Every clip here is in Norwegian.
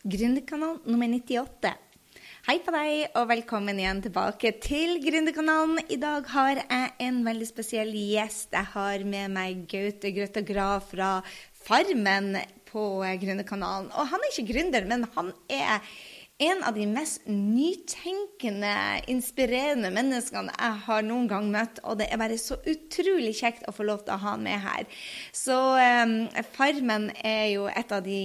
Gründerkanal nummer 98. Hei på deg, og velkommen igjen tilbake til Gründerkanalen. I dag har jeg en veldig spesiell gjest. Jeg har med meg Gaute Grøtta Grav fra Farmen på Gründerkanalen. Og han er ikke gründer, men han er en av de mest nytenkende, inspirerende menneskene jeg har noen gang møtt. Og det er bare så utrolig kjekt å få lov til å ha han med her. Så um, Farmen er jo et av de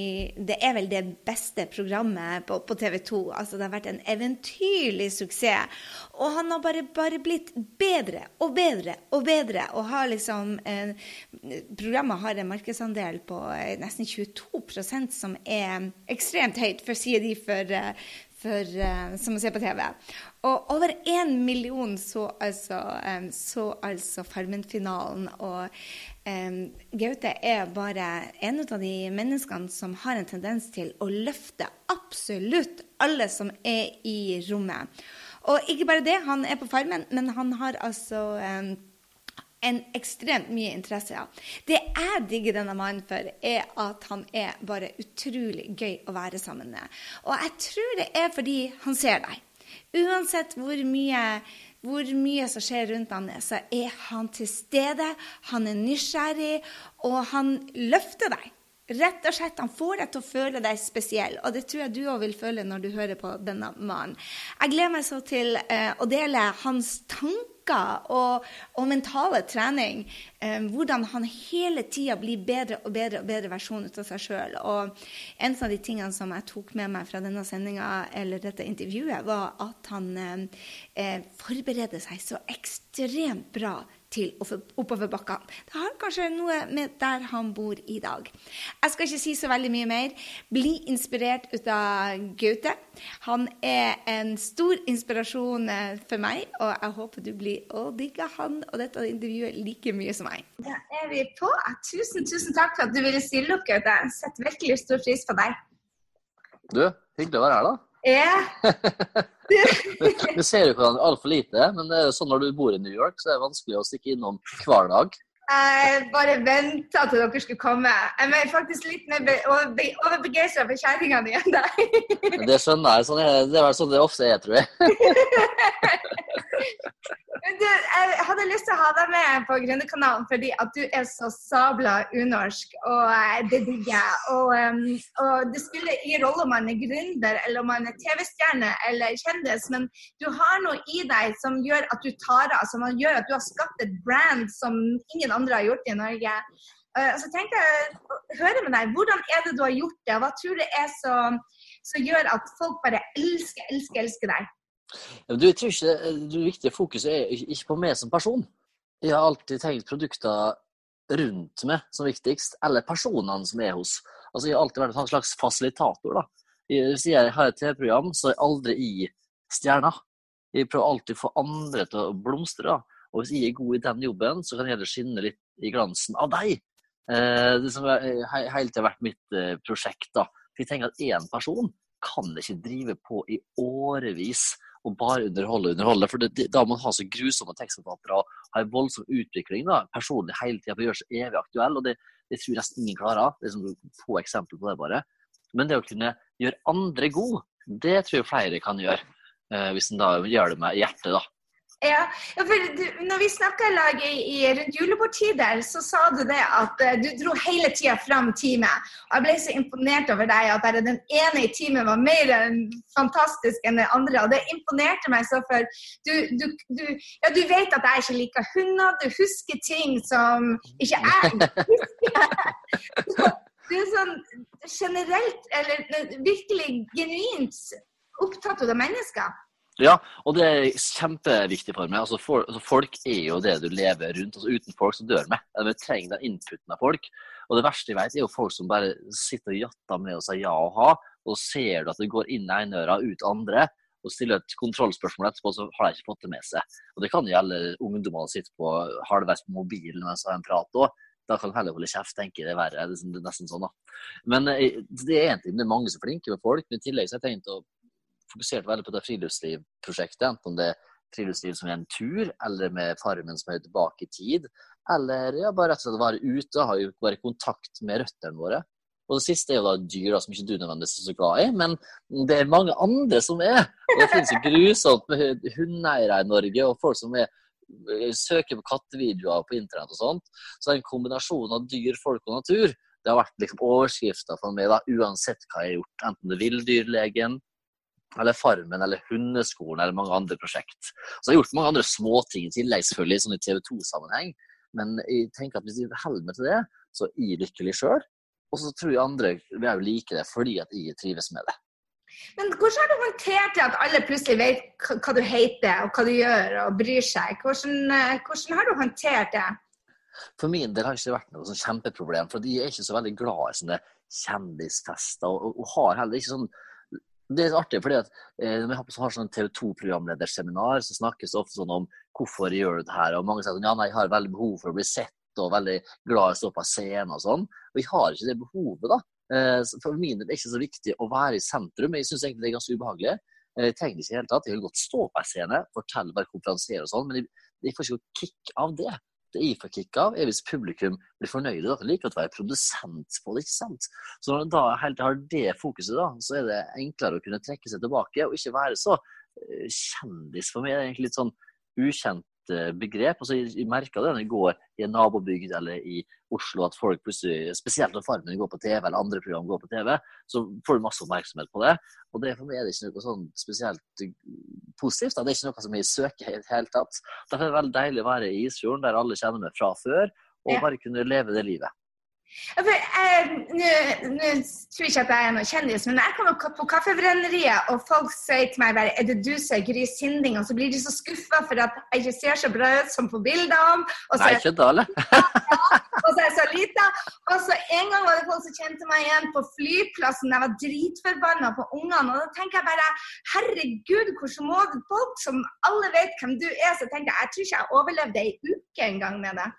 Det er vel det beste programmet på, på TV 2. Altså, det har vært en eventyrlig suksess. Og han har bare, bare blitt bedre og bedre og bedre. Og har liksom eh, Programmet har en markedsandel på eh, nesten 22% som er ekstremt høyt, for å si de for eh, for, uh, som å se på TV. Og over én million så altså, um, så altså Farmen-finalen. Og um, Gaute er bare en av de menneskene som har en tendens til å løfte absolutt alle som er i rommet. Og ikke bare det, han er på Farmen, men han har altså um, en ekstremt mye interesse av. Det jeg digger denne mannen for, er at han er bare utrolig gøy å være sammen med. Og jeg tror det er fordi han ser deg. Uansett hvor mye, hvor mye som skjer rundt han, så er han til stede, han er nysgjerrig, og han løfter deg. Rett og slett, Han får deg til å føle deg spesiell, og det tror jeg du òg vil føle når du hører på denne mannen. Jeg gleder meg så til eh, å dele hans tanker og, og mentale trening. Eh, hvordan han hele tida blir bedre og bedre og bedre versjon av seg sjøl. Og en av de tingene som jeg tok med meg fra denne sendinga, eller dette intervjuet, var at han um, eh, forbereder seg så ekstremt bra til oppoverbakkene. Det har kanskje noe med der han bor i dag. Jeg skal ikke si så veldig mye mer. Bli inspirert ut av Gaute. Han er en stor inspirasjon eh, for meg, og jeg håper du blir å digge han og dette intervjuet like mye som meg. Da er vi på. Tusen, tusen takk for at du ville stille opp, Gaute. Jeg setter virkelig stor pris på deg. Du, hyggelig å være her, da. Ja. Vi ser jo hverandre altfor lite, men det er jo sånn når du bor i New York, så er det vanskelig å stikke innom hver dag. Jeg bare venta til dere skulle komme. Jeg er faktisk litt mer overbegeistra for kjerringa di enn deg. Det skjønner jeg. Sånn det er vel sånn det ofte er, tror jeg. Du, jeg hadde lyst til å ha deg med på Grønnekanalen fordi at du er så sabla unorsk, og det digger jeg. Og, og, det spiller ingen rolle om man er gründer, eller om man er TV-stjerne eller kjendis, men du har noe i deg som gjør at du tar av, som gjør at du har skapt et brand som ingen andre har gjort i Norge. Uh, så tenkte jeg høre med deg, Hvordan er det du har gjort det, og hva tror du er som, som gjør at folk bare elsker, elsker, elsker deg? Du, jeg tror ikke Det viktige fokuset er ikke på meg som person. Jeg har alltid tenkt produkter rundt meg som viktigst, eller personene som er hos. Altså, Jeg har alltid vært en slags fasilitator. da. Hvis jeg har et TV-program, så er jeg aldri i stjerna. Jeg prøver alltid å få andre til å blomstre. da. Og hvis jeg er god i den jobben, så kan jeg heller skinne litt i glansen av deg. Eh, det som har hele tida vært mitt eh, prosjekt. da. For jeg tenker at én person kan ikke drive på i årevis og bare underholde og underholde. For det, da må man ha så grusomme tekstforfattere og ha en voldsom utvikling da, personlig hele tida for å gjøre seg evig aktuell. og det, det tror jeg nesten ingen klarer. Det er sånn få eksempler på det, bare. Men det å kunne gjøre andre god, det tror jeg flere kan gjøre. Eh, hvis en da gjør det med hjertet, da. Ja, for du, når vi snakka i lag rundt julebordtider, så sa du det at uh, du dro hele tida fram teamet. Og jeg ble så imponert over deg at bare den ene i teamet var mer fantastisk enn den andre. Og det imponerte meg så, for du, du, du, ja, du vet at jeg ikke liker hunder. Du husker ting som ikke jeg husker. du er sånn generelt, eller virkelig genuint opptatt av mennesker. Ja, og det er kjempeviktig for meg. Altså, for, altså, folk er jo det du lever rundt. Altså, uten folk så dør vi. Vi trenger den inputen av folk. Og det verste jeg vet, er jo folk som bare sitter og jatter med og sier ja og ha, og ser du at det går inn ene øra, ut andre, og stiller et kontrollspørsmål etterpå, så har de ikke fått det med seg. Og det kan gjelde ungdommer som sitter på halvveis på mobilen mens de har en prat òg. Da kan de heller holde kjeft, tenker jeg. Det er verre. Det er nesten sånn, da. Men eh, det er egentlig det er mange som er flinke med folk. Men i tillegg så har jeg tenkt å fokusert veldig på det friluftslivprosjektet. Enten det er friluftsliv som er en tur, eller med Farmen som er tilbake i tid. Eller ja, bare rett og slett være ute ha bare kontakt med røttene våre. Og det siste er jo da dyr, da, som ikke du nødvendigvis er så glad i. Men det er mange andre som er. Og det finnes jo grusomt med hundeeiere i Norge, og folk som er, søker på kattevideoer på internett og sånt. Så en kombinasjon av dyr, folk og natur. Det har vært liksom overskrifta for meg da, uansett hva jeg har gjort. Enten det er Villdyrlegen, eller Farmen, eller Hundeskolen, eller mange andre prosjekt. Så jeg har gjort mange andre småting i tillegg, selvfølgelig, sånn i TV 2-sammenheng. Men jeg tenker at hvis jeg holder meg til det, så er jeg lykkelig sjøl. Og så tror jeg andre vil like det fordi at jeg trives med det. Men hvordan har du håndtert det at alle plutselig vet hva du heter og hva du gjør og bryr seg? Hvordan, eh, hvordan har du håndtert det? For min del har det ikke vært noe sånn kjempeproblem, for de er ikke så veldig glad i sånne kjendisfester. Og, og, har heller ikke sånn Det er artig, fordi at eh, når vi har sånn TV 2-programlederseminar, så snakkes det ofte sånn om hvorfor gjør du det her, og mange sier sånn ja, nei, jeg har veldig behov for å bli sett og veldig glad i å stå på scenen og sånn. Og jeg har ikke det behovet, da. Eh, for min del er det ikke så viktig å være i sentrum. Jeg syns egentlig det er ganske ubehagelig. Eh, jeg trenger ikke i hele tatt. Jeg vil godt stå på en scene, fortelle, bare konferansiere og sånn, men jeg, jeg får ikke noe kick av det. Det jeg får kick av, er hvis publikum blir fornøyde. Da liker å være produsent på det, ikke sant. Så når man da helt har det fokuset, da, så er det enklere å kunne trekke seg tilbake og ikke være så eh, kjendis for meg. Det er egentlig litt sånn ukjent Eh, begrep. Altså, jeg merka det når jeg går i en nabobygd eller i Oslo, at folk plutselig, spesielt når Farmen går på TV eller andre program går på TV, så får du masse oppmerksomhet på det. Og det for meg er det ikke noe sånn spesielt positivt. Da. Det er ikke noe som jeg søker i det hele tatt. Derfor er det veldig deilig å være i Isfjorden, der alle kjenner meg fra før, og bare kunne leve det livet. Nå tror jeg ikke at jeg er noen kjendis, men jeg kommer på Kaffebrenneriet, og folk sier til meg bare 'Er det du som er Gry Sinding?' Og så blir de så skuffa for at jeg ikke ser så bra ut som på bildene. Og så Nei, ikke eller? og så er jeg så lita. Og så en gang var det folk som kjente meg igjen på flyplassen. Jeg var dritforbanna på ungene. Og da tenker jeg bare Herregud, hvordan må folk som alle vet hvem du er, så tenker jeg jeg tror ikke jeg overlevde ei uke engang med det.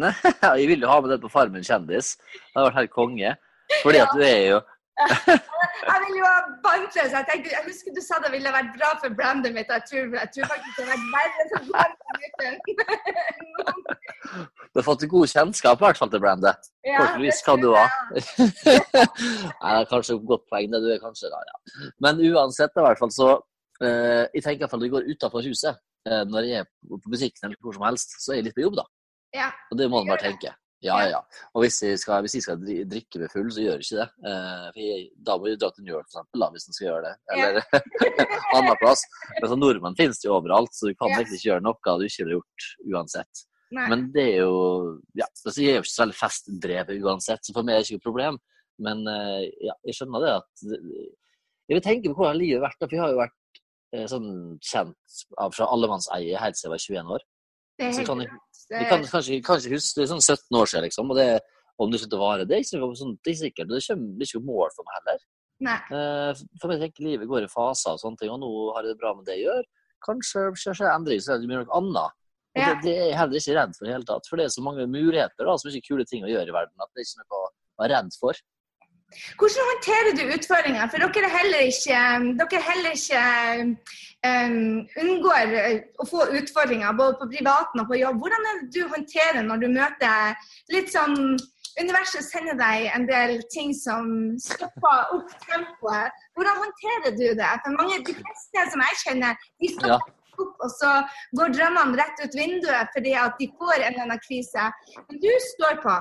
Nei, jeg vil jo ha med det på Farmen kjendis. Det hadde vært helt konge. Fordi at du er jo Jeg vil jo ha bankløs. jeg tenkte, jeg husker du sa det ville vært bra for brandet mitt. Jeg tror, jeg tror faktisk det har vært verre for Du har fått god kjennskap i hvert fall til brandet. Ja, Forhåpentligvis kan du ha. Nei, det er kanskje et godt poeng, det du er kanskje da, ja. Men uansett, i hvert fall så uh, Jeg tenker i hvert fall når jeg går utenfor huset, uh, når jeg er på butikken eller hvor som helst, så er jeg litt på jobb, da. Ja. Og det må man bare tenke. Ja, ja. Og hvis de, skal, hvis de skal drikke med full, så gjør de ikke det. Eh, jeg, da må de dra til New York, for eksempel, da, hvis de skal gjøre det. Eller ja. annen plass. Men så nordmenn finnes det jo overalt, så du kan egentlig ikke gjøre noe du ikke ville gjort uansett. Nei. Men det er jo ja, altså, Jeg er jo ikke så veldig festdrevet uansett, så for meg er det ikke noe problem. Men eh, ja, jeg skjønner det at Jeg vil tenke på hvordan livet har vært. For jeg har jo vært eh, sånn kjent av fra allemannseie helt siden jeg var 21 år. Det helt kan, vi kan kanskje, kanskje huske det er sånn 17 år siden, liksom. Og det, om det slutter å vare, det er ikke sånn, det er sikkert. Det kommer er ikke mål for meg heller. Nei. Uh, for meg tenker livet går i faser og sånne ting, og nå har jeg det bra med det jeg gjør. Kanskje skjer det endring, så er det blir noe annet. Og ja. det, det, er jeg heller ikke redd for i det hele tatt. For det er så mange muligheter, da, så mye kule ting å gjøre i verden, at det er ikke noe å være redd for. Hvordan håndterer du utfordringer? For dere heller ikke, dere heller ikke um, unngår å få utfordringer både på privaten og på jobb. Hvordan er det du håndterer når du møter litt sånn Universet sender deg en del ting som stopper opp tempoet. Hvordan håndterer du det? For mange, De fleste som jeg kjenner, de stopper ja. opp, og så går drømmene rett ut vinduet fordi at de får en eller annen krise. Men du står på.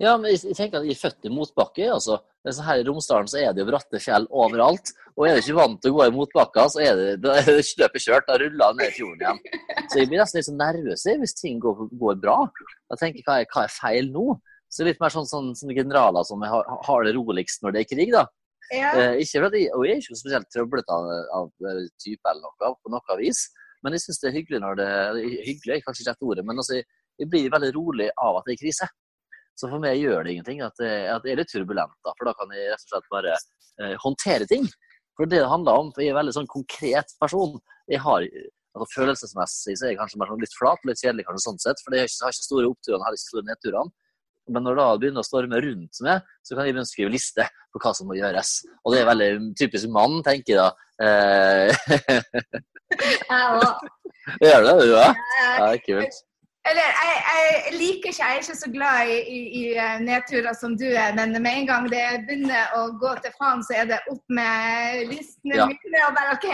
Ja, men jeg tenker at jeg er født i motbakke. altså. Så her I Romsdalen så er det jo bratte fjell overalt. Og er du ikke vant til å gå i motbakka, så er det, da er det løpet kjørt. Da ruller ned i fjorden igjen. Så jeg blir nesten litt så nervøs hvis ting går, går bra. Jeg tenker hva er, hva er feil nå? Så litt mer sånn, sånn, sånn generaler som har, har, det roligst når det er krig, da. Ja. Eh, ikke fordi, og jeg er ikke spesielt trøblete av, av, type eller noe, på noe vis. Men jeg syns det er hyggelig når det Hyggelig er kanskje ikke rett ordet, men altså, jeg blir veldig rolig av at det er krise. Så for meg gjør det ingenting at, jeg det er litt turbulent, da, for da kan jeg rett og slett bare eh, håndtere ting. For det det handler om, for jeg er en veldig sånn konkret person. Jeg har, altså Følelsesmessig så er jeg kanskje mer sånn litt flat litt kjedelig, kanskje sånn sett, for jeg har ikke store oppturene, har ikke store nedturene. Men når det begynner å storme rundt meg, så kan jeg begynne å skrive liste på hva som må gjøres. Og det er veldig typisk mann, tenker jeg da. Eh, jeg òg. Gjør det, du òg? Ja, kult. Eller jeg, jeg, liker ikke, jeg er ikke så glad i, i, i, eh, nedturer som du er, men med en gang det begynner å gå til faen, så er det opp med listene ja. mine og bare OK,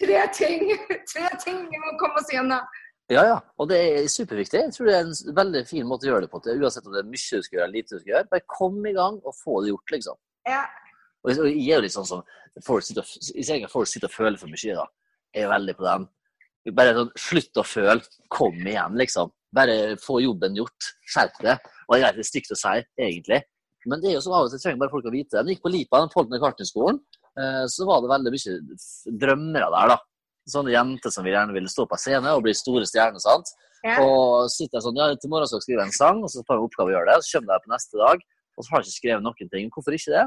tre ting. Tre ting vi må komme oss gjennom. Ja, ja. Og det er superviktig. Jeg tror det er en veldig fin måte å gjøre det på. Uansett om det er mye du skal gjøre eller lite du skal gjøre. Bare kom i gang og få det gjort, liksom. Ja. Og jeg er jo litt sånn som folk sitter, folk sitter og føler for mye. da. Jeg er veldig på den. Bare sånn, Slutt å føle. Kom igjen, liksom. Bare få jobben gjort. Skjerp deg. Og det er stygt å si, egentlig. Men det er jo sånn, av og til trenger bare folk å vite. Jeg gikk på Lipa, den Polten Kartenskolen, eh, så var det veldig mye drømmere der, da sånne jenter som gjerne ville stå på scenen og bli store stjerner. sant? Ja. Og sitter sånn, ja, til morgen skal jeg skrive en sang, og så tar jeg oppgave å gjøre det. Så kommer jeg på neste dag, og så har jeg ikke skrevet noen ting. Hvorfor ikke det?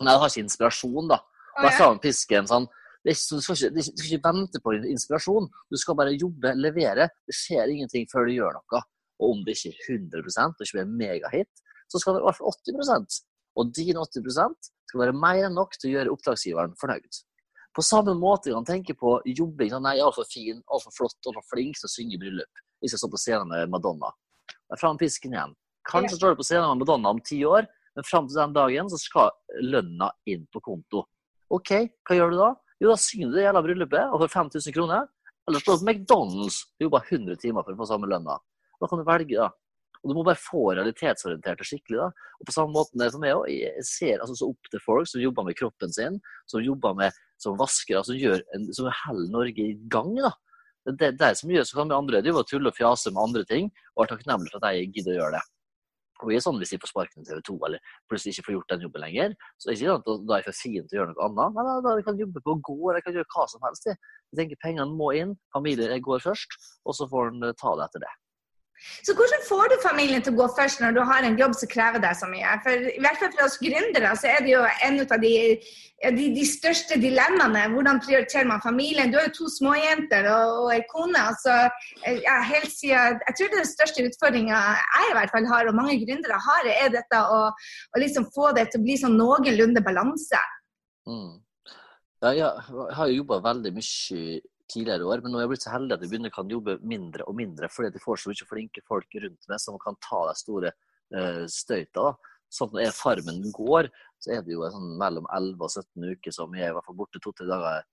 Nei, jeg har ikke inspirasjon, da. Og jeg sa med pisken sånn det ikke, du, skal ikke, du, skal ikke, vente på inspirasjon. Du skal bare jobbe, levere. Det skjer ingenting før du gjør noe. Og om det ikke er 100 og ikke blir en megahit, så skal det i hvert fall 80% Og din 80% skal være mer enn nok til å gjøre oppdragsgiveren fornøyd. På samme måte kan man tenke på jobbing. Sånn, nei, altfor fin, altfor flott, altfor flink til å synge i bryllup. Hvis jeg står på scenen med Madonna. Da er fram pisken igjen. Kanskje står du på scenen med Madonna om ti år, men fram til den dagen så skal lønna inn på konto. OK, hva gjør du da? Jo, da synger du det jævla bryllupet og får 5000 kroner. Eller står på McDonald's og jobber 100 timer for å få samme lønna. Da kan du velge, da. Og Du må bare få realitetsorientert det skikkelig. da. Og På samme måte for meg òg. Jeg ser altså, så opp til folk som jobber med kroppen sin, som jobber med som vaskere, som, gjør en, som holder Norge i gang. da. Det er det som gjør så kan vi andre drive og tulle og fjase med andre ting, og være takknemlig for at jeg gidder å gjøre det. Og vi er sånn Hvis jeg får sparken i TV 2 eller plutselig ikke får gjort den jobben lenger, så er det ikke sånn at da er jeg for fin til å gjøre noe annet. Nei, da, jeg kan jobbe på gård, jeg kan gjøre hva som helst. Jeg tenker Pengene må inn, familien går først, og så får en ta det etter det. Så hvordan får du familien til å gå først når du har en jobb som krever deg så mye? For i hvert fall for oss gründere så er det jo en av de, de, de største dilemmaene. Hvordan prioriterer man familien? Du har jo to småjenter og, og ei kone. Altså, ja, helt siden, jeg tror det er den største utfordringa jeg i hvert fall har, og mange gründere har, er dette å, å liksom få det til å bli sånn noenlunde balanse. Mm. Ja, jeg har jo jobba veldig mye tidligere år. Men nå er jeg blitt så heldig at jeg begynner kan jobbe mindre og mindre, fordi de får så mye flinke folk rundt meg som kan ta de store uh, støyta. Sånn at når farmen går, så er det jo sånn mellom 11 og 17 uker som jeg er i hvert fall borte to-tre dager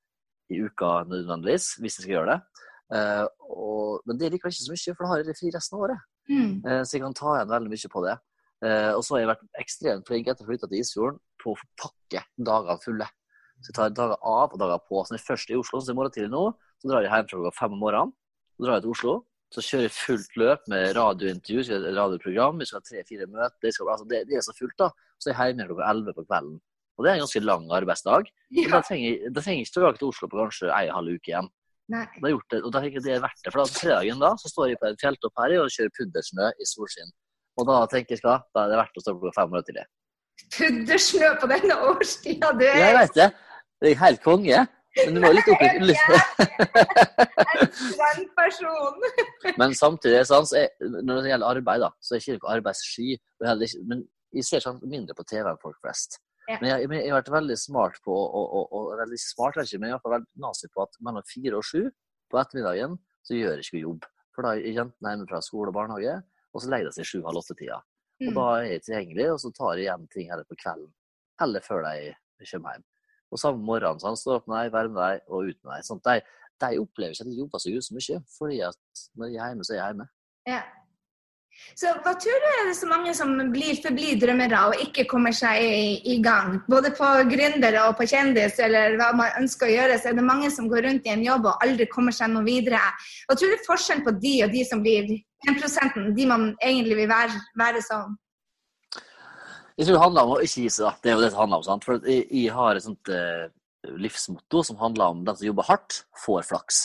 i uka nødvendigvis, hvis jeg skal gjøre det. Uh, og, men det er likevel ikke så mye, for da har jeg fri resten av året. Mm. Uh, så jeg kan ta igjen veldig mye på det. Uh, og så har jeg vært ekstremt flink etter å flytte til Isfjorden på å pakke dagene fulle. Så jeg tar dager av og dager på. Så når jeg først er i Oslo, så er jeg morgen tidlig nå, så drar jeg hjem klokka fem om morgenen. Så drar jeg til Oslo. Så kjører jeg fullt løp med radiointervju, radioprogram, vi skal ha tre-fire møter. Skal, altså det, det, er så fullt, da. Så er jeg hjemme klokka elleve på kvelden. Og det er en ganske lang arbeidsdag. Ja. Da trenger jeg, da trenger jeg ikke tilbake til Oslo på kanskje ei halv uke igjen. Nei. Da gjort det, og da tenker jeg det er verdt det. For da, fredagen da, så står jeg på en fjelltopp her og kjører puddersnø i solskinn. Og da tenker jeg skal, da er det verdt å stå klokka fem minutter tidlig. Puddersnø på denne årstida, du er Jeg vet det. Det er helt konge. Men du var litt person. Men samtidig, så er, når det gjelder arbeid, da, så er det ikke arbeidssky. Men jeg ser sånn mindre på TV enn folk flest. Men jeg, jeg, har vært veldig smart på og, og, og veldig smart, ikke, men jeg har vært nazi på at mellom fire og sju på ettermiddagen så gjør jeg ikke jobb. For da er jentene hjemme fra skole og barnehage, og så legger de seg sju-halv åtte-tida. Og mm. da er jeg tilgjengelig, og så tar jeg igjen ting heller på kvelden. Eller før de kommer hjem. Og samme morgen han står opp med deg, varmer deg og ut med deg. Sånn, de, de opplever ikke at de jobber så så mye, fordi at når de er hjemme, så er de hjemme. Ja. Så hva tror du er det så mange som blir forblir drømmere og ikke kommer seg i, i, gang? Både på gründere og på kjendis, eller hva man ønsker å gjøre, så er det mange som går rundt i en jobb og aldri kommer seg noe videre. Hva tror du er forskjellen på de og de som blir 1% de man egentlig vil være, være som? Jeg tror det handler om å ikke gi seg. da. Det er jo det det handler om. sant? For jeg, jeg har et sånt eh, livsmotto som handler om den som jobber hardt, får flaks.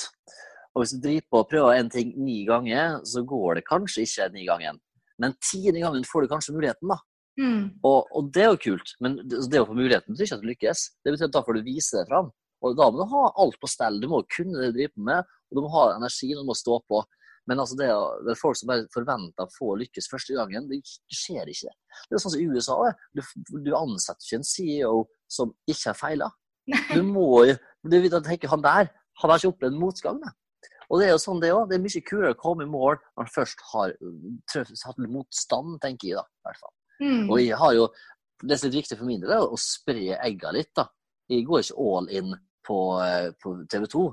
Og Hvis du driver på og prøver en ting ni ganger, så går det kanskje ikke ni ganger. Men tiende gangen får du kanskje muligheten, da. Mm. Og, og, det er jo kult, men det, å få muligheten betyr ikke at du lykkes. Det betyr at da får du vise det fram. Og da må du ha alt på stell. Du må kunne det du driver med, og du må ha energi, og du må stå på. Men altså det, det, er folk som bare forventer å få lykkes første gangen. Det skjer ikke. Det Det er sånn som i USA. Du, du ansetter ikke en CEO som ikke har feila. Du må jo du, tenker Han der han har ikke opplevd motgang. Da. Og det er jo sånn det òg. Det er mye kulere å komme i mål når man først har hatt motstand, tenker jeg da. i hvert fall. Mm. Og jeg har jo, det som er litt viktig for min del, er å spre egga litt. da. Jeg går ikke all in på, eh, på TV 2.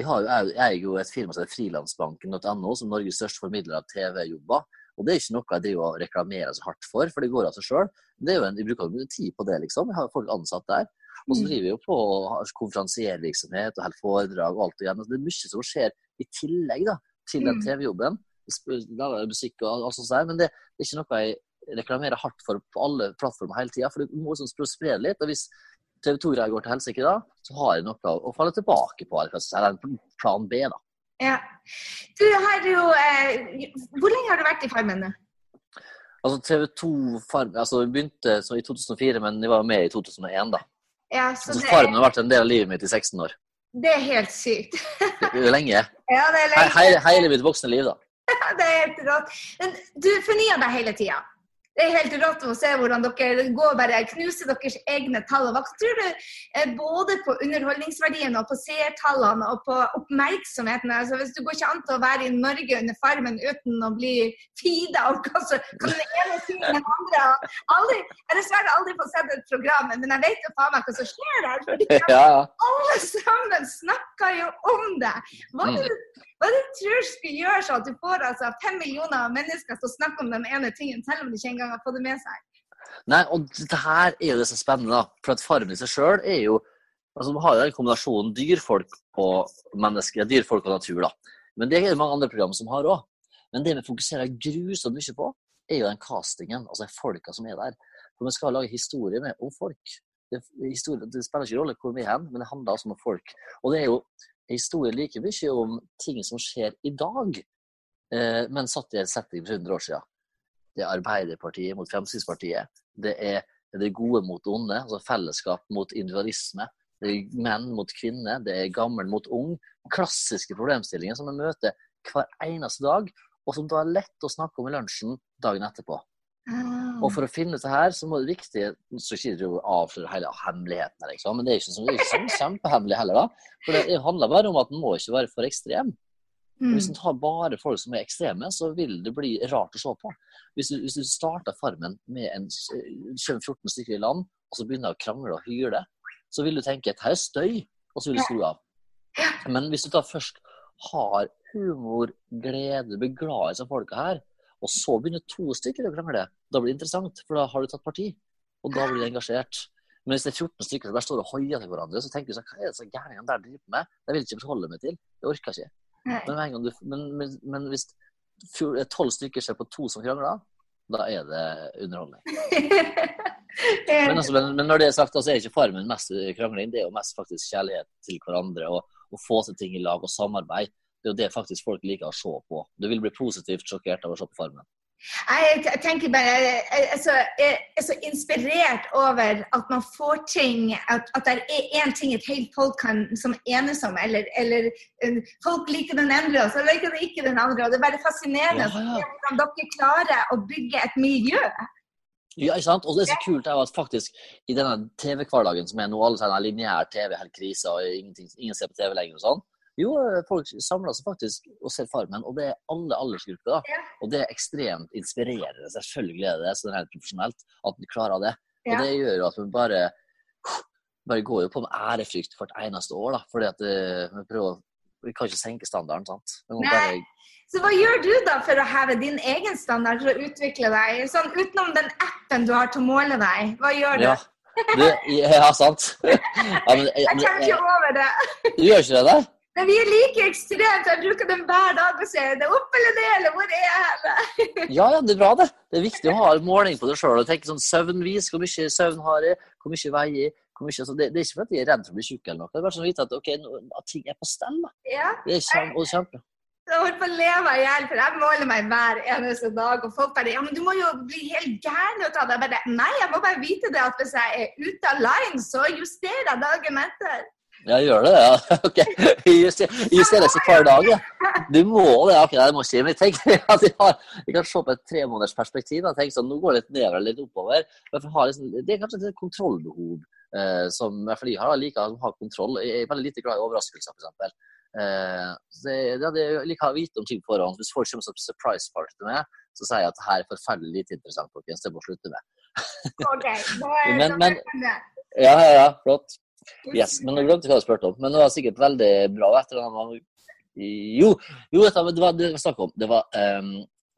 Jeg, har jo, jeg eier jo et firma som heter frilansbanken.no, som Norges største formidler av TV-jobber. Og det er ikke noe jeg driver og reklamerer så hardt for, for det går av seg sjøl. Vi bruker mye tid på det, liksom. Vi har folk ansatt der. Og så Mm. driver vi jo på og konferansiervirksomhet og holder foredrag og alt det igjen. Det er mye som skjer i tillegg da, til den Mm. TV-jobben. Lager musikk og alt sånt der, men det er ikke noe jeg reklamerer hardt for på alle plattformer hele tida. For du må liksom spre det litt. Og hvis TV 2-greia går til helsike da, så har jeg noe å falle tilbake på. Eller en plan B, da. Ja. Du har jo eh, Hvor lenge har du vært i Farmen nå? Altså TV 2 Farm altså, Vi begynte så i 2004, men jeg var med i 2001, da. Ja, så Så Farmen har vært en del av livet mitt i 16 år. det er helt sykt. Det er Lenge. Ja, det er He lenge. hele, hele mitt voksne liv, da. Det er helt rått. Men du fornyer deg hele tida. Det er helt rått å se hvordan dere går bare knuser deres egne tall. Hva tror du eh, både på underholdningsverdien og på seertallene og på oppmerksomheten? Altså, hvis Du går ikke an til å være i Norge under Farmen uten å bli feeda av hva som kan den ene si den andre. Aldri, jeg har dessverre aldri fått sett et program, men jeg vet jo faen meg hva som skjer der. fordi alle sammen snakker jo om det. Hva Mm. du, hva du tror skulle gjøre så at du får altså, fem millioner mennesker til å snakke om den ene tingen, selv om de ikke engang har fått det med seg? Nei, og det her er jo det som er spennende, da. For at Farmen i seg sjøl er jo altså Man har jo den kombinasjonen dyrfolk og mennesker, dyrfolk og natur, da. Men det er det mange andre program som har òg. Men det vi fokuserer grusomt mye på, er jo den castingen, altså de folka som er der. For vi skal lage historie med om folk. Det, historie, det spiller ikke rolle hvor vi er hen, men det handler altså om folk. Og det er jo en historie like mye om ting som skjer i dag, eh, men satt i en setting for 100 år siden. Det er Arbeiderpartiet mot Fremskrittspartiet. Det er det gode mot det onde, altså fellesskap mot individualisme. Det er menn mot kvinner, det er gammel mot ung. Klassiske problemstillinger som vi møter hver eneste dag, og som da er lett å snakke om i lunsjen dagen etterpå. Ah. Og for å finne ut det her, så må det viktig Så ikke å avsløre hele hemmeligheten, liksom. men det er ikke sånn, det er ikke sånn kjempehemmelig heller. da. For det handler bare om at en må ikke være for ekstrem. Mm. Hvis du tar bare folk som er ekstreme, så vil det bli rart å se på. Hvis du, hvis du starter Farmen med en 14 stykker i land, og så begynner å krangle og hyle, så vil du tenke at her er støy, og så vil du skru av. Men hvis du da først har humor, glede, blir glad i disse folka her, og så begynner to stykker å krangle, da blir det interessant, for da har du tatt parti. Og da blir du engasjert. Men hvis det er 14 stykker som bare står og hoier til hverandre, så tenker du sånn, hva er det så gærningene der driver med? Det vil jeg ikke forholde meg til. Det orker jeg ikke. Men, med en gang du, men, men, men hvis tolv stykker ser på to som krangler, da er det underholdning. Men, altså, men, når det er sagt, så er ikke Farmen mest krangling. Det er jo mest faktisk kjærlighet til hverandre og å få til ting i lag og samarbeid. Det er jo det faktisk folk liker å se på. Du vil bli positivt sjokkert av å se på Farmen. Jeg tenker bare jeg er, så, jeg er så inspirert over at man får ting At, at det er én ting et helt folk kan som enes om, eller, eller eh, folk liker den ene, og så liker de ikke den andre. og Det er bare fascinerende Ja, ja. hvordan dere klarer å bygge et miljø. Ja, ikke sant? Og det er så kult at faktisk i denne TV-hverdagen som er nå, alle sier lineær TV, helt krise, og ingen ser på TV lenger og sånn. Jo, folk samler seg faktisk og ser Farmen, og det er alle aldersgrupper. da. Og det er ekstremt inspirerende. Selvfølgelig er det det, sånn helt profesjonelt, at vi klarer det. Og det gjør jo at vi bare bare går jo på med ærefrykt hvert eneste år, da. Fordi at eh, vi prøver Vi kan ikke senke standarden, sant. Bare Så hva gjør du da for å heve din egen standard for å utvikle deg? Sånn Utenom den appen du har til å måle deg, hva gjør du? Ja. Du, ja, sant. Ja, men, jeg, Jeg tenker kommer ikke over det. du gjør ikke det der? Men vi er like ekstremt. Jeg bruker den hver dag og sier det opp eller ned, eller hvor er jeg hen? Ja, ja, det er bra, det. Det er viktig å ha en måling på det sjøl. Tenke sånn søvnvis. Hvor mye søvn har jeg? Hvor mye veier jeg? Mye, altså, det, det er ikke fordi jeg er redd for å bli tjukk, eller noe. Det er bare sånn å vite at, okay, nå- at ting er på stell. da. Ja, Det er kjempe, og kjempe. jeg holder på å meg i hjel, for jeg måler meg hver eneste dag. Og folk bare ja, men du må jo bli helt gæren ut av det. Jeg bare, Nei, jeg må bare vite det at hvis jeg er ute av line, så justerer jeg dagen etter. Ja, gjør det, ja. Ok. Justerer seg hver dag, ja. Du må det. ok, det må ikke, men tenker at jeg, har, jeg kan se på et tremånedersperspektiv. tenke sånn, Nå går det litt nedover litt oppover. men for liksom, det er kanskje et kontrollbehov eh, som i jeg har. Jeg liker å ha kontroll. Jeg er veldig lite glad i overraskelser, f.eks. Eh, det, det, jeg liker å vite om ting på forhånd. Hvis folk kommer som surprise party til meg, så sier jeg at dette her er forferdelig lite interessant, folkens. Det må slutte med. OK. Da er, Men- men-. Ja, ja, ja, flott. Yes, Men nå glemte jeg hva jeg spurte om. Men det var sikkert veldig bra etter var Jo, jo dette, det var det vi snakket om. Det var um,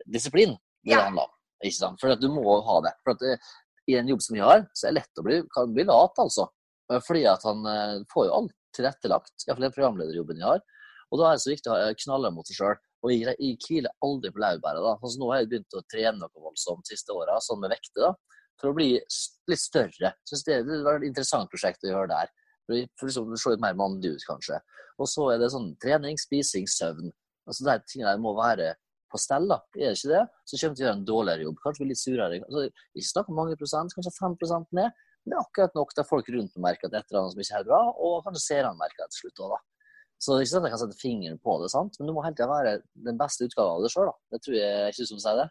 disiplin det Ja. det handla om. Ikke sant? For at du må ha det. For at eh, I en jobb som vi har, så er det lett å bli, kan bli lat, altså. Eh, Fordi at han eh, får jo alt tilrettelagt. Iallfall den programlederjobben jeg har. Og da er det så viktig å knalle mot seg sjøl. Og jeg, jeg hviler aldri på laurbæret. da. Altså, nå har jeg begynt å trene noe voldsomt de siste åra, sånn med vekter. da for å bli litt større. Synes det, var et interessant prosjekt å gjøre der. For, for liksom, se litt mer mandig ut, kanskje. Og så er det sånn trening, spising, søvn. Altså De tingene der må være på stell. da. Er det ikke det, så kommer vi til å gjøre en dårligere jobb. Kanskje bli litt surere. Altså, ikke snakk om mange prosent, kanskje 5% ned. Men det er akkurat nok til folk rundt merker at et eller annet som ikke er bra, og kanskje seerne merker det til slutt òg, da. Så det er ikke sånn at jeg kan sette fingeren på det, sant? men du må hele tida være den beste utgaven av deg sjøl. Det tror jeg ikke du som sier det.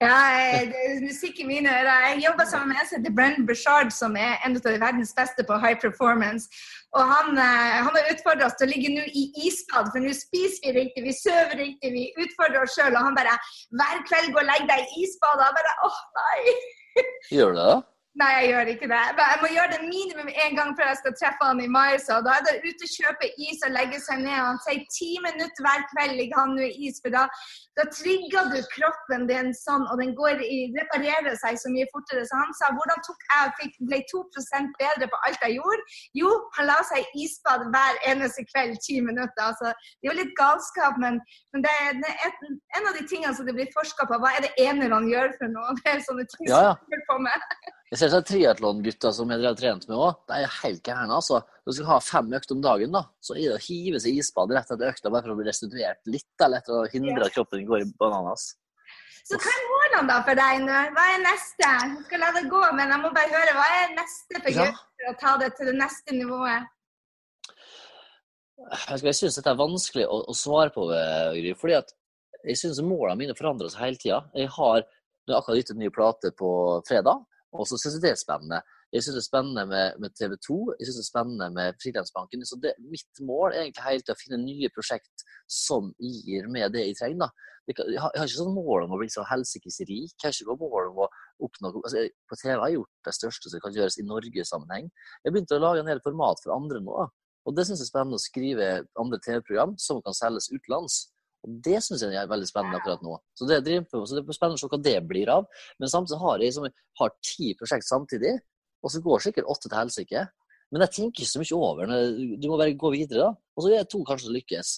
Ja, jeg- det musikk i mine ører. Jeg jobber sammen med en som heter Brennan Bouchard, som er en av de verdens beste på high performance. Og han, eh, han har utfordret oss til å ligge nå i isbad, for nå spiser vi riktig, vi sover riktig, vi utfordrer oss sjøl. Og han bare hver kveld gå og legg deg i isbadet. Jeg bare åh, nei. Gjør du det? da? Nei, jeg gjør ikke det. Men jeg må gjøre det minimum én gang før jeg skal treffe han i mai. Så da er det ute og kjøpe is og legge seg ned. Og han sier ti minutter hver kveld ligger han nå i is, for da, da trigger du kroppen din sånn, og den går i, reparerer seg så mye fortere. Så han sa hvordan tok jeg fikk, ble 2% bedre på alt jeg gjorde? Jo, han la seg i isbad hver eneste kveld, ti minutter. Altså, det er jo litt galskap, men, men det, er- et, en av de tingene som det blir forska på. Hva er det enerne gjør for noe? Det er sånne ting Ja, ja. som holder på med. Jeg ser sånn triatlongutta som jeg har trent med òg. De er helt gærne, altså. Du skal ha fem økter om dagen, da, så er det å hive seg i isbadet rett etter økta bare for å bli restituert litt, eller etter å hindre at kroppen går i bananas. Så hva er målene da for deg nå? Hva er neste? Jeg skal la det gå, men jeg må bare høre. Hva er neste for Ja. For å ta det til det neste nivået? Jeg, syns dette er vanskelig å, å svare på, eh, Gry. fordi at jeg syns målene mine forandrer seg hele tida. Jeg har akkurat gitt ut en ny plate på fredag, og så syns jeg det er spennende. Jeg syns det er spennende med, med TV 2, jeg syns det er spennende med Frilansbanken. Så det, mitt mål er egentlig hele tida å finne nye prosjekt som gir meg det jeg trenger. da. Jeg har, jeg har ikke sånn mål om å bli så helsikes rik. Jeg har ikke noe mål om å oppnå altså, jeg- På TV har jeg gjort det største som kan gjøres i Norge-sammenheng. Jeg begynte å lage en del format for andre nå. Og det syns jeg er spennende å skrive andre TV-program som kan selges utenlands. Og det syns jeg er veldig spennende akkurat nå. Så det, driver så det er spennende å se hva det blir av. Men samtidig har jeg liksom, har ti prosjekt samtidig, og så går sikkert åtte til helsike. Men jeg tenker ikke så mye over det. Du må bare gå videre, da. Og så er det to kanskje som lykkes.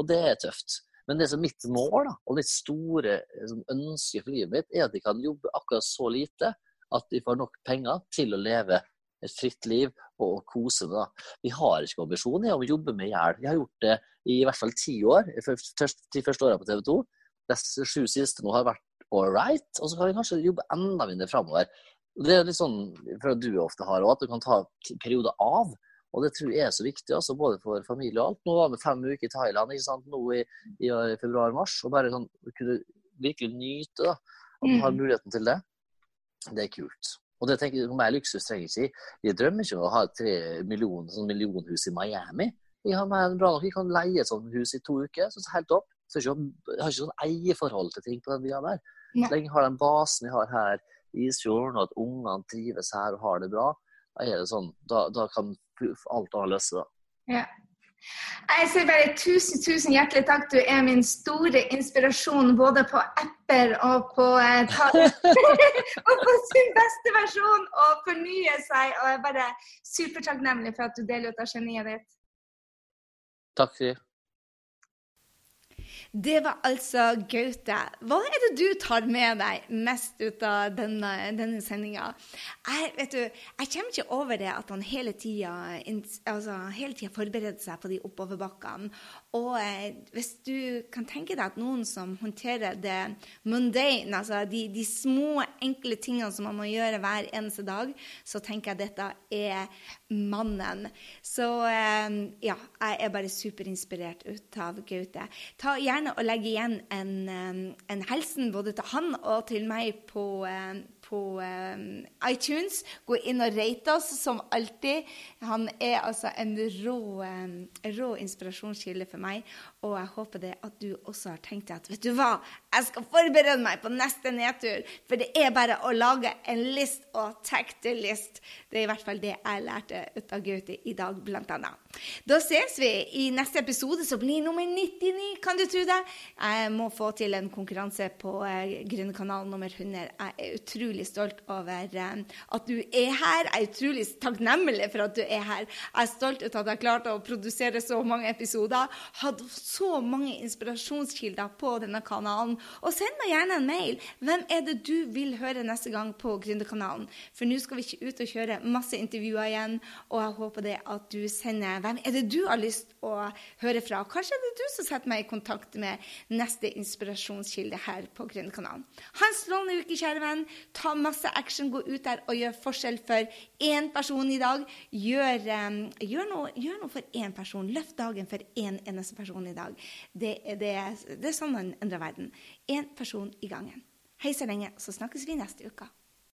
Og det er tøft. Men det som er mitt mål da, og mitt store liksom, ønske for livet mitt, er at jeg kan jobbe akkurat så lite at jeg får nok penger til å leve et fritt liv og, kose meg. da. Vi har ikke ambisjoner om å jobbe med hjel. Jeg har gjort det i i hvert fall ti år, de første årene på TV 2. De sju siste nå har vært all right, og så kan vi kanskje jobbe enda mindre framover. Det er litt sånn for at du ofte har òg, at du kan ta perioder av. Og det tror jeg er så viktig, altså, både for familie og alt. Nå var vi fem uker i Thailand ikke sant, nå i, i, i februar-mars, og bare sånn, kunne virkelig nyte da, at man har Mm. muligheten til det. Det er kult. Og det tenker jeg, Mer luksus trenger jeg ikke. Jeg drømmer ikke om å ha tre million, sånn millionhus i Miami. Jeg har mer enn bra nok. Jeg kan leie et sånt hus i to uker. så helt opp. Så jeg har ikke- har ikke sånn eierforhold til ting på den byen der. Så lenge jeg har den basen jeg har her Isfjorden, og at ungene trives her og har det bra, da er det sånn, da, da kan alt annet løse det. Ja. Jeg sier bare tusen, tusen hjertelig takk. Du er min store inspirasjon både på apper og på, eh, og på sin beste versjon og fornye seg. Og jeg er bare supertakknemlig for at du deler ut av geniet ditt. Takk. Siv. Det var altså Gaute. Hva er det du tar med deg mest ut av denne, denne sendinga? Jeg, vet du, jeg kommer ikke over det at han hele tida altså, forbereder seg på de oppoverbakkene. Og eh, hvis du kan tenke deg at noen som håndterer det mundane, altså de, de små, enkle tingene som man må gjøre hver eneste dag, så tenker jeg dette er mannen. Så eh, ja, jeg er bare superinspirert ut av Gaute. Ta gjerne og legge igjen en, eh, en hilsen både til han og til meg på, eh, på um, iTunes. Gå inn og rate oss, som alltid. Han er altså en rå, um, rå inspirasjonskilde for meg. Og jeg håper det at du også har tenkt at vet du hva, jeg skal forberede meg på neste nedtur. For det er bare å lage en list og til list. Det er i hvert fall det jeg lærte ut av Gaute i dag, blant annet. Da ses vi i neste episode, som blir nummer 99, kan du tro det? Jeg må få til en konkurranse på uh, Grønnekanalen nummer 100. Jeg er utrolig stolt over uh, at du er her. Jeg er utrolig takknemlig for at du er her. Jeg er stolt ut at jeg klarte å produsere så mange episoder. Hadde så mange inspirasjonskilder på denne kanalen. Og send meg gjerne en mail. Hvem er det du vil høre neste gang på Gründerkanalen? For nå skal vi ikke ut og kjøre masse intervjuer igjen, og jeg håper det at du sender Hvem er det du har lyst å høre fra? Kanskje er det du som setter meg i kontakt med neste inspirasjonskilde her på Gründerkanalen. Ha en strålende uke, kjære venn. Ta masse action, gå ut der og gjør forskjell for én person i dag. Gjør, um, gjør, noe, gjør noe, for én person. Løft dagen for én eneste person i dag. Det, det, det er sånn man endrer verden. Én person i gangen. Hei så lenge, så snakkes vi neste uke.